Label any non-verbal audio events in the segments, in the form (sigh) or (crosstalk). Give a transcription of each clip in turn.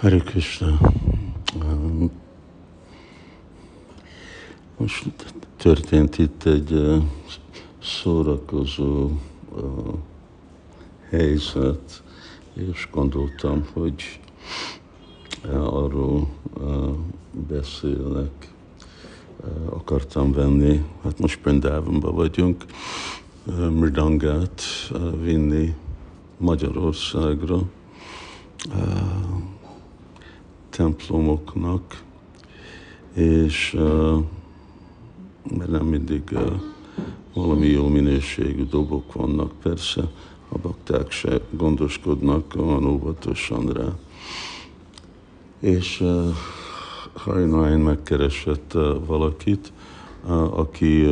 Hare Krishna. Um, Most történt itt egy uh, szórakozó uh, helyzet, és gondoltam, hogy uh, arról beszélek. Akartam venni, hát most Brindávonban vagyunk, Mridangát vinni Magyarországra templomoknak, és mert nem mindig valami jó minőségű dobok vannak, persze a bakták se gondoskodnak olyan óvatosan rá. És Harinain megkeresett valakit, aki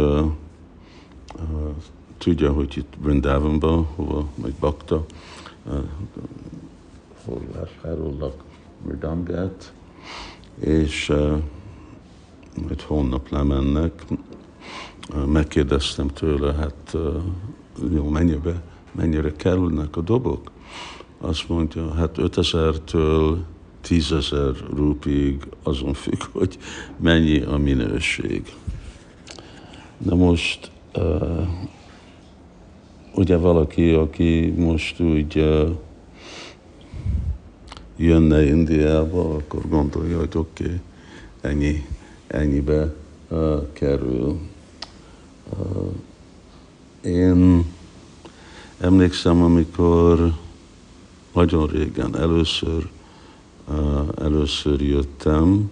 tudja, hogy itt Brindávonban, hova megy bakta, hol vásárolnak Mridangát, és majd holnap lemennek. Megkérdeztem tőle, hát jó, mennyibe, mennyire kerülnek a dobok? Azt mondja, hát 5000-től 10 ezer rúpig azon függ, hogy mennyi a minőség. Na most uh, ugye valaki, aki most úgy uh, jönne Indiába, akkor gondolja, hogy oké, okay, ennyi, ennyibe uh, kerül. Uh, én emlékszem, amikor nagyon régen először, uh, először jöttem,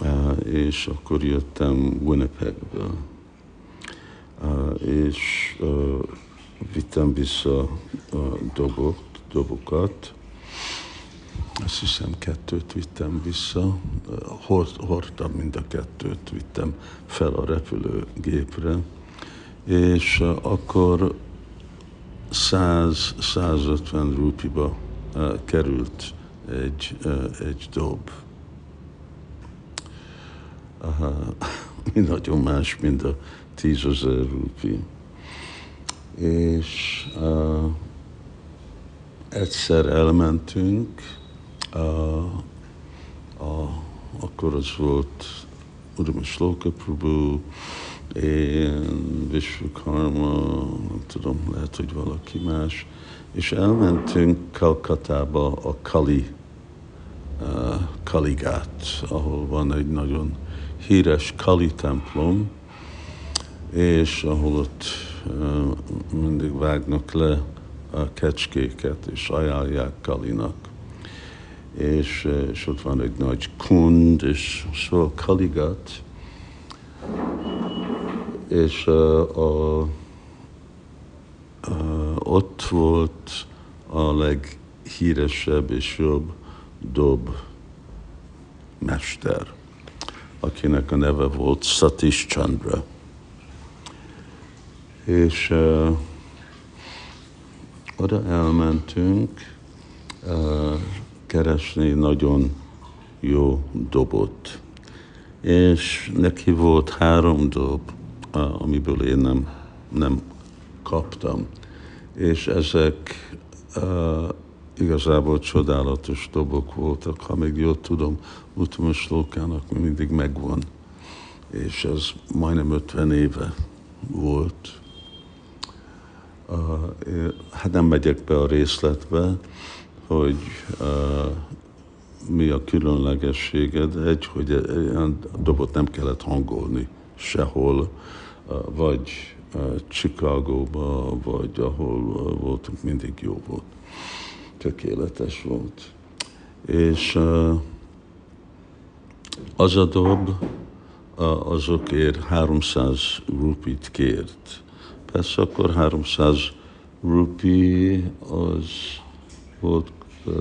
uh, és akkor jöttem Winnipegből, uh, és uh, vittem vissza uh, dobok, dobokat, azt hiszem kettőt vittem vissza, Hord, hordtam mind a kettőt, vittem fel a repülőgépre, és akkor 100-150 rupiba került egy, egy dob. (laughs) Mi nagyon más, mint a tízezer rupi. És uh, egyszer elmentünk, a, akkor az volt Uram Sloka Prabhu, én, Vishwakarma, nem tudom, lehet, hogy valaki más, és elmentünk Kalkatába a Kali, uh, Kaligát, ahol van egy nagyon híres Kali templom, és ahol ott uh, mindig vágnak le a kecskéket, és ajánlják Kalinak és, és ott van egy nagy kund, és szóval Kaligat, és uh, a, uh, ott volt a leghíresebb és jobb dob mester, akinek a neve volt Satish Chandra. És uh, oda elmentünk, uh, keresni nagyon jó dobot. És neki volt három dob, amiből én nem, nem kaptam. És ezek uh, igazából csodálatos dobok voltak, ha még jól tudom, Utamos Lókának mindig megvan, és ez majdnem 50 éve volt. Uh, hát nem megyek be a részletbe, hogy uh, mi a különlegességed. Egy, hogy a dobot nem kellett hangolni sehol, uh, vagy uh, Chicagóba, vagy ahol uh, voltunk, mindig jó volt. Tökéletes volt. És uh, az a dob, uh, azokért 300 rupit kért. Persze akkor 300 rupi az volt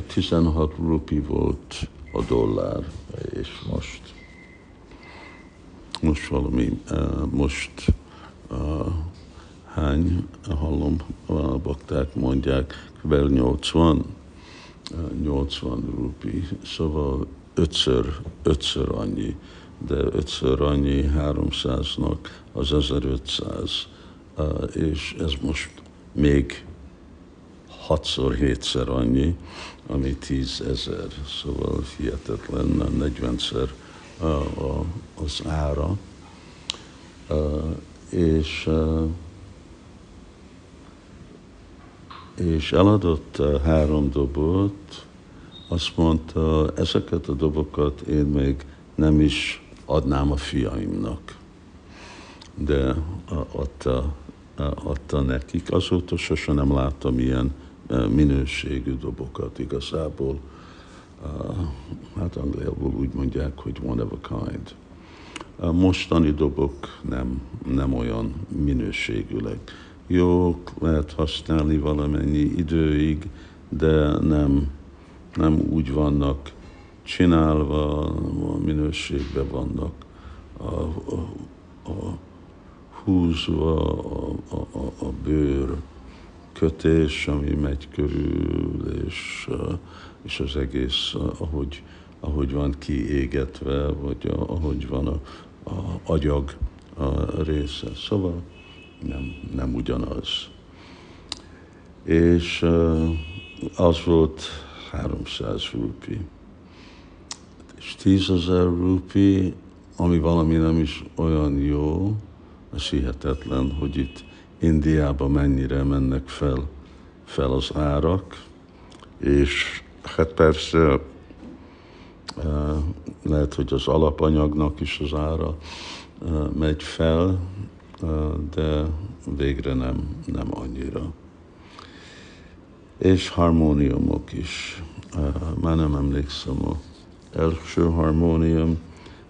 16 rupi volt a dollár, és most most valami, uh, most uh, hány, hallom, a bakták mondják, kb. 80, uh, 80 rupi, szóval ötször, ötször annyi, de ötször annyi 300-nak az 1500, uh, és ez most még hatszor, hétszer annyi, ami tízezer, szóval hihetetlen, 40-szer az ára. És, és eladott három dobot, azt mondta, ezeket a dobokat én még nem is adnám a fiaimnak. De adta, adta nekik. Azóta sosem nem láttam ilyen minőségű dobokat igazából. Hát angliából úgy mondják, hogy one of a kind. A mostani dobok nem, nem olyan minőségűleg. Jók, lehet használni valamennyi időig, de nem, nem úgy vannak csinálva, a minőségben vannak a, a, a húzva a, a, a bőr kötés, ami megy körül, és, és az egész, ahogy, ahogy van kiégetve, vagy ahogy van a, a agyag a része. Szóval nem, nem ugyanaz. És az volt 300 rupi. És 10 ezer rupi, ami valami nem is olyan jó, az hihetetlen, hogy itt Indiába mennyire mennek fel, fel az árak, és hát persze lehet, hogy az alapanyagnak is az ára megy fel, de végre nem, nem annyira. És harmóniumok is. Már nem emlékszem a első harmónium,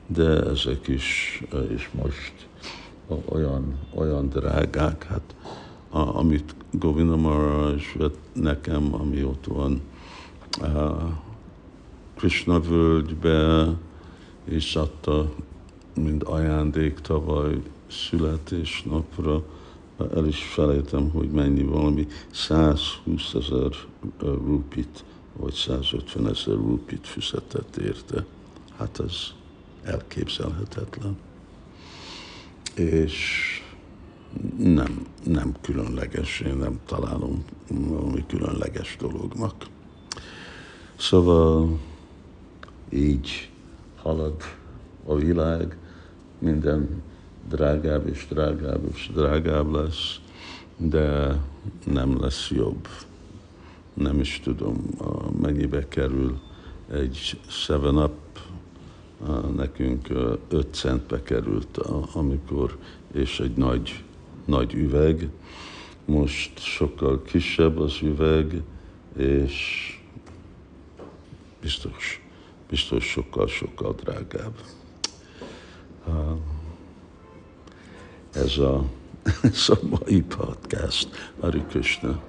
de ezek is, is most olyan, olyan drágák, hát a, amit Govinda Maharaj vett nekem, ami ott van a Krishna völgybe, és adta, mint ajándék tavaly születésnapra, el is felejtem, hogy mennyi valami 120 ezer rupit, vagy 150 ezer rupit fizetett érte. Hát ez elképzelhetetlen. És nem, nem különleges, én nem találom valami különleges dolognak. Szóval így halad a világ, minden drágább és drágább és drágább lesz, de nem lesz jobb. Nem is tudom, mennyibe kerül egy 7-up, nekünk 5 centbe került, amikor, és egy nagy, nagy üveg. Most sokkal kisebb az üveg, és biztos, biztos sokkal-sokkal drágább ez a, (laughs) ez a mai podcast. Hari Krishna.